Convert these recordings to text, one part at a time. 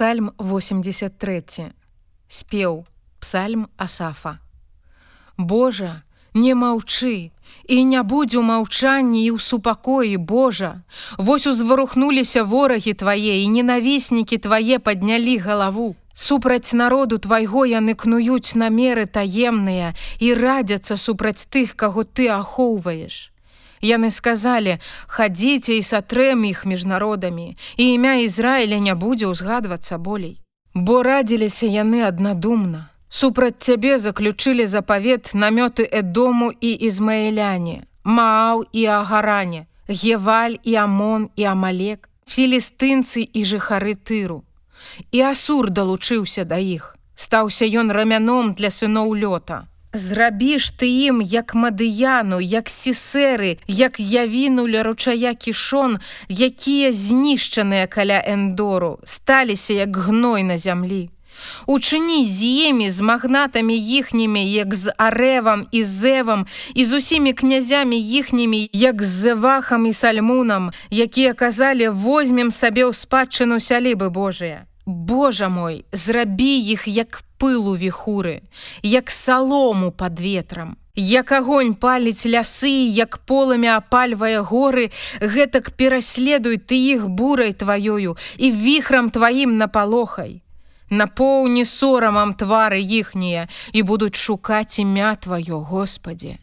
Псальм 83 спеў псальм асафа. Божа не маўчы і не будзь у маўчанні і ў супакоі Божа. Вось узварухнуліся ворагі твае і ненавіснікі твае паднялі галаву супраць народу твайго яны кнуюць намеры таемныя і радзяцца супраць тых каго ты ахоўваеш Яны сказалі: хадзіце і сатрэм іх між народамі, і імя Ізраіля не будзе ўзгадвацца болей. Бо радзіліся яны аднадумна. Супраць цябе заключылі запавет намёты Эдому і Ізмаэляне, Мааў і Агаране, Геваль і Амон і Амалек, філістынцы і жыхары тыру. І асур далучыўся да іх. Стаўся ён рамяном для сыноў лёта. Зрабіш ты ім як мадыяну, як сісеры, як явіну ля ручая кішон, якія знішчаныя каля эндору, сталіся як гной на зямлі. Учыні з імі з магнатамі іхнімі, як з арэвам і зэвам і з усімі князямі іхнімі, як з зэвахам і сальмунам, якія казалі возьмем сабе ў спадчыну сялібы Божыя. Божа мой, зрабі іх як пылу віхуры, як салому под ветрам. Як агонь паліць лясы, як поламя апальвае горы, гэтак пераследуй ты іх бурай тваёю і віхрам тваім напалохай. Напоўні сорамам твары іхнія і будуць шукаць імя тваё, Господе.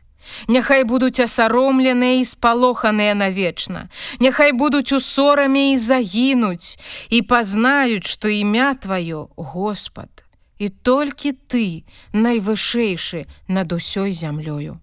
Няхай будуць асаромленыя і спалоханыя навечна. Няхай будуць у сораме і загінуць і пазнаюць, што імя тваё, Господ і толькі ты найвышэйшы над усёй зямлёю.